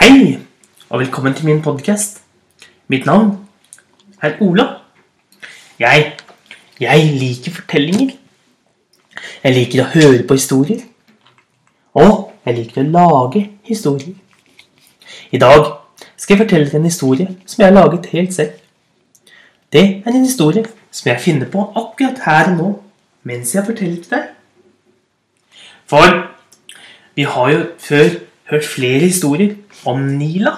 Hei, og velkommen til min podkast. Mitt navn er Ola. Jeg, jeg liker fortellinger. Jeg liker å høre på historier. Og jeg liker å lage historier. I dag skal jeg fortelle deg en historie som jeg har laget helt selv. Det er en historie som jeg finner på akkurat her og nå mens jeg forteller til deg. For vi har jo før hørt flere historier om Nila.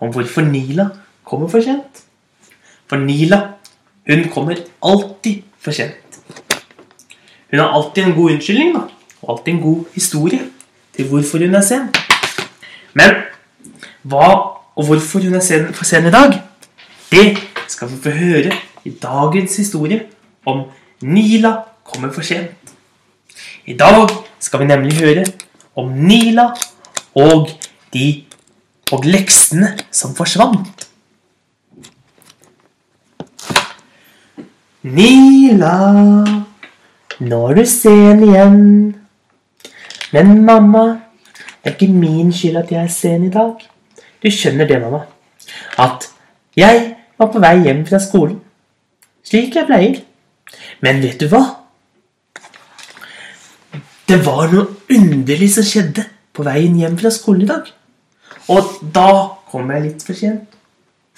Om hvorfor Nila kommer for sent. For Nila, hun kommer alltid for sent. Hun har alltid en god unnskyldning, da. Og alltid en god historie til hvorfor hun er sen. Men hva og hvorfor hun er sen, for sen i dag, det skal vi få høre i dagens historie om Nila kommer for sent. I dag skal vi nemlig høre om Nila og de og leksene som forsvant. Nila, nå er du sen igjen. Men mamma, det er ikke min skyld at jeg er sen i dag. Du skjønner det, mamma. At jeg var på vei hjem fra skolen. Slik jeg pleier. Men vet du hva? Det var noe underlig som skjedde på veien hjem fra skolen i dag. Og da kom jeg litt for sent.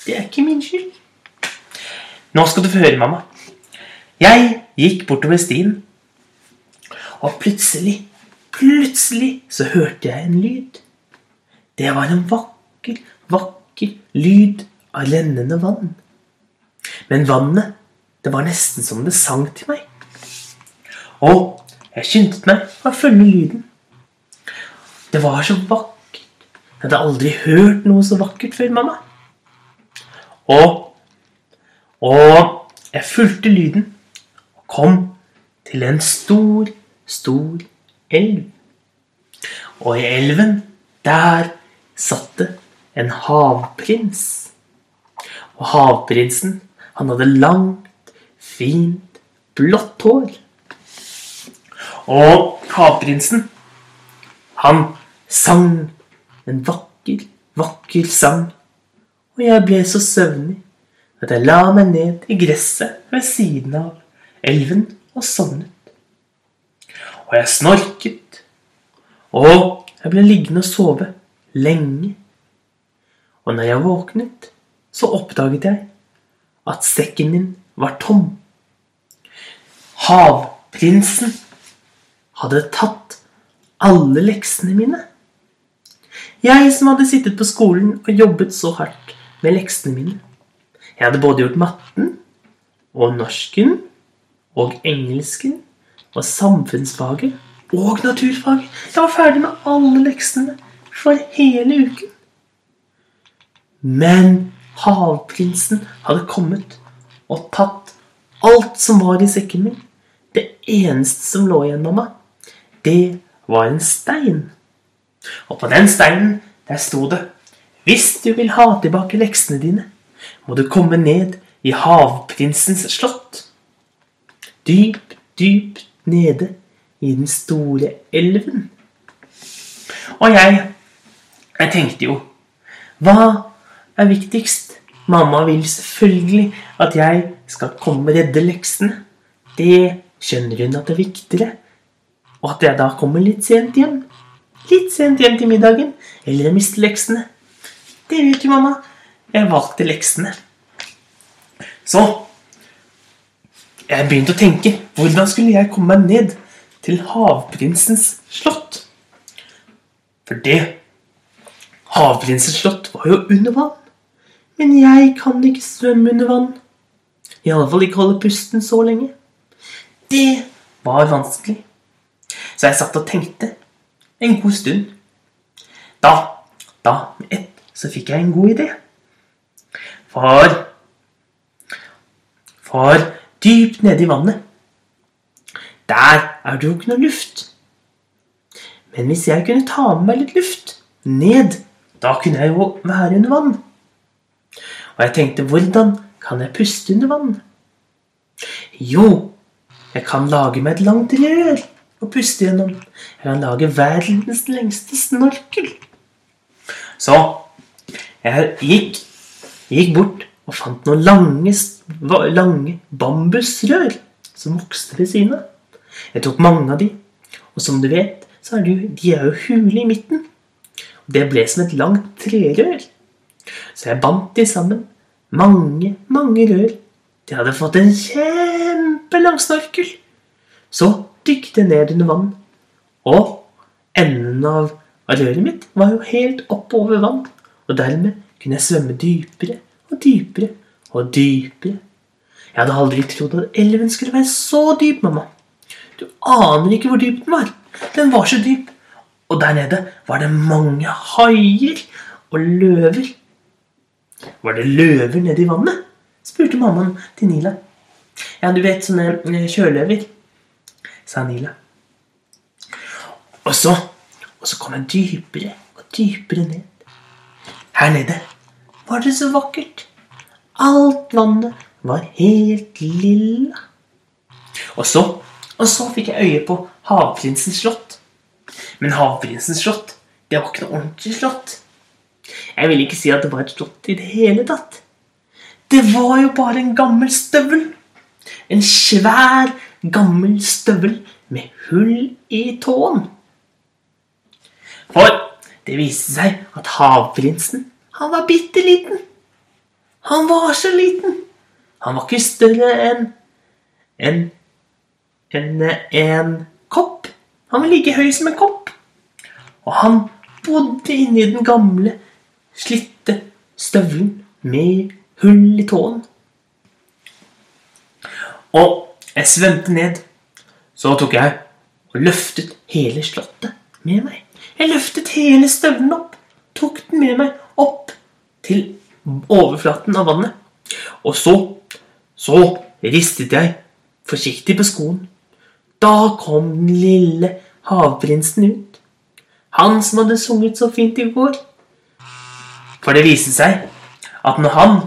Det er ikke min skyld. Nå skal du få høre, mamma. Jeg gikk bortover stien, og plutselig, plutselig så hørte jeg en lyd. Det var en vakker, vakker lyd av rennende vann. Men vannet, det var nesten som det sang til meg. Og jeg skyndte meg å følge lyden. Det var så vakkert. Jeg hadde aldri hørt noe så vakkert før, mamma. Og, og jeg fulgte lyden og kom til en stor, stor elv. Og i elven, der satt det en havprins. Og havprinsen, han hadde langt, fint, blått hår. Og havprinsen, han sang en vakker, vakker sang. Og jeg ble så søvnig at jeg la meg ned i gresset ved siden av elven og sovnet. Og jeg snorket, og jeg ble liggende og sove lenge. Og når jeg våknet, så oppdaget jeg at sekken min var tom. Havprinsen hadde tatt alle leksene mine. Jeg som hadde sittet på skolen og jobbet så hardt med leksene mine. Jeg hadde både gjort matten og norsken og engelsken og samfunnsfaget og naturfaget. Jeg var ferdig med alle leksene for hele uken. Men havprinsen hadde kommet og tatt alt som var i sekken min. Det eneste som lå igjen, meg, det var en stein. Og på den steinen, der sto det Hvis du vil ha tilbake leksene dine, må du komme ned i havprinsens slott. Dypt, dypt nede i den store elven. Og jeg, jeg tenkte jo Hva er viktigst? Mamma vil selvfølgelig at jeg skal komme og redde leksene. Det skjønner hun at det er viktigere. Og at jeg da kommer litt sent hjem. Litt sent hjem til middagen. Eller jeg mister leksene. Det vet jo mamma. Jeg valgte leksene. Så jeg begynte å tenke hvordan skulle jeg komme meg ned til havprinsens slott? For det Havprinsens slott var jo under vann. Men jeg kan ikke svømme under vann. Iallfall ikke holde pusten så lenge. Det var vanskelig. Så jeg satt og tenkte en god stund. Da, da, med ett, så fikk jeg en god idé. Far Far, dypt nede i vannet, der er det jo ikke noe luft. Men hvis jeg kunne ta med meg litt luft ned, da kunne jeg jo være under vann. Og jeg tenkte, hvordan kan jeg puste under vann? Jo, jeg kan lage meg et langt rør og puste gjennom. Jeg kan lage verdens lengste snorkel. Så jeg gikk, gikk bort og fant noen lange, lange bambusrør som vokste ved siden av. Jeg tok mange av de, og som du vet, så er de, de er jo hule i midten. Det ble som et langt trerør. Så jeg bandt de sammen. Mange, mange rør. De hadde fått en kjempelang snorkel. Så dykket jeg ned under vann. Og enden av, av røret mitt var jo helt oppover vann. Og dermed kunne jeg svømme dypere og dypere og dypere. Jeg hadde aldri trodd at elven skulle være så dyp, mamma. Du aner ikke hvor dyp den var. Den var så dyp. Og der nede var det mange haier og løver. Var det løver nede i vannet? spurte mammaen til Nila. Ja, du vet sånne eh, kjøløver, sa Nila. Og så, og så kom jeg dypere og dypere ned. Her nede var det så vakkert. Alt vannet var helt lilla. Og så, og så fikk jeg øye på Havprinsens slott. Men Havprinsens slott, det var ikke noe ordentlig slott. Jeg vil ikke si at det var et slott i det hele tatt. Det var jo bare en gammel støvel. En svær, gammel støvel med hull i tåen. For det viste seg at havprinsen, han var bitte liten. Han var så liten. Han var ikke større enn en, en, en kopp. Han var like høy som en kopp. Og han bodde inni den gamle, slitte støvelen med hull i tåen. Og jeg svømte ned. Så tok jeg og løftet hele slottet med meg. Jeg løftet hele støvelen opp, tok den med meg opp til overflaten av vannet. Og så, så ristet jeg forsiktig på skoen. Da kom den lille havprinsen ut. Han som hadde sunget så fint i går. For det viste seg at når han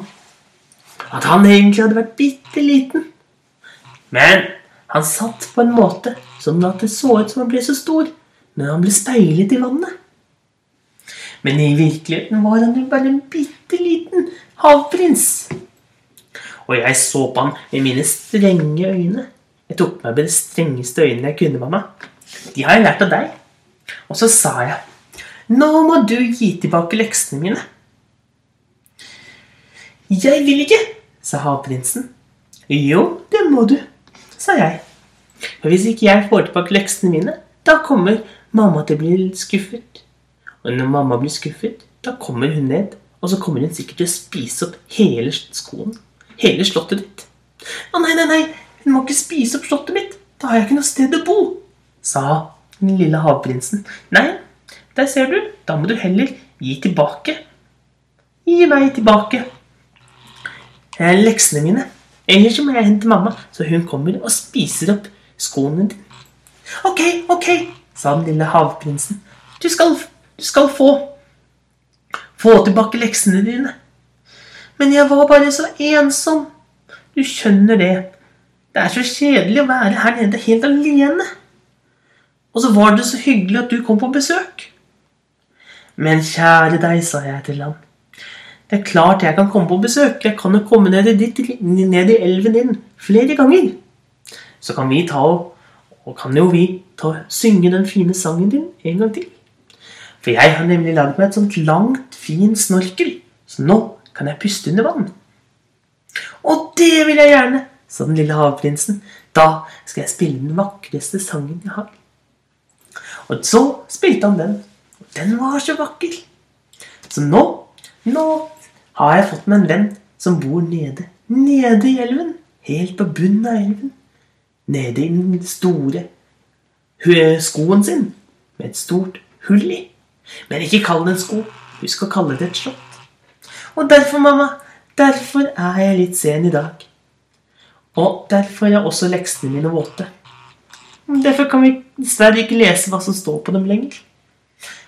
At han egentlig hadde vært bitte liten. Men han satt på en måte som at det så ut som han ble så stor når han ble speilet i vannet. Men i virkeligheten var han jo bare en bitte liten havprins. Og jeg så på han med mine strenge øyne. Jeg tok meg med de strengeste øynene jeg kunne, mamma. De har jeg lært av deg. Og så sa jeg, nå må du gi tilbake leksene mine. Jeg vil ikke, sa havprinsen. Jo, det må du, sa jeg. For hvis ikke jeg får tilbake leksene mine, da kommer mamma til å bli skuffet. Og når mamma blir skuffet, da kommer hun ned, og så kommer hun sikkert til å spise opp hele skoen. Hele slottet ditt. Å nei, nei, nei, hun må ikke spise opp slottet mitt. Da har jeg ikke noe sted å bo, sa den lille havprinsen. Nei, der ser du. Da må du heller gi tilbake. Gi meg tilbake eh, leksene mine. Ellers så må jeg hente mamma, så hun kommer og spiser opp skoene dine. Ok, ok, sa den lille havprinsen. Du skal du skal få få tilbake leksene dine. Men jeg var bare så ensom. Du skjønner det. Det er så kjedelig å være her nede helt alene. Og så var det så hyggelig at du kom på besøk. Men kjære deg, sa jeg til ham. Det er klart jeg kan komme på besøk. Jeg kan jo komme ned i, ditt, ned i elven din flere ganger. Så kan vi ta og, og kan jo vi ta, synge den fine sangen din en gang til. For jeg har nemlig lagd meg et sånt langt, fin snorkel, så nå kan jeg puste under vann. Og det vil jeg gjerne, sa den lille havprinsen. Da skal jeg spille den vakreste sangen jeg har. Og så spilte han den. Og den var så vakker. Så nå, nå har jeg fått meg en venn som bor nede, nede i elven. Helt på bunnen av elven. Nede i den store skoen sin med et stort hull i. Men ikke kall det en sko. Husk å kalle det et slott. Og derfor, mamma, derfor er jeg litt sen i dag. Og derfor er også leksene mine våte. Derfor kan vi dessverre ikke lese hva som står på dem lenger.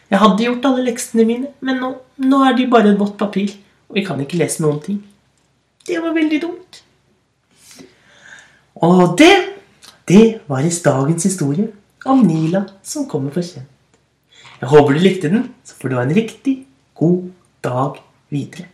Jeg hadde gjort alle leksene mine, men nå, nå er de bare vått papir, og vi kan ikke lese noen ting. Det var veldig dumt. Og det, det var i dagens historie om Nila som kommer for sent. Jeg håper du likte den, så får du ha en riktig God dag videre.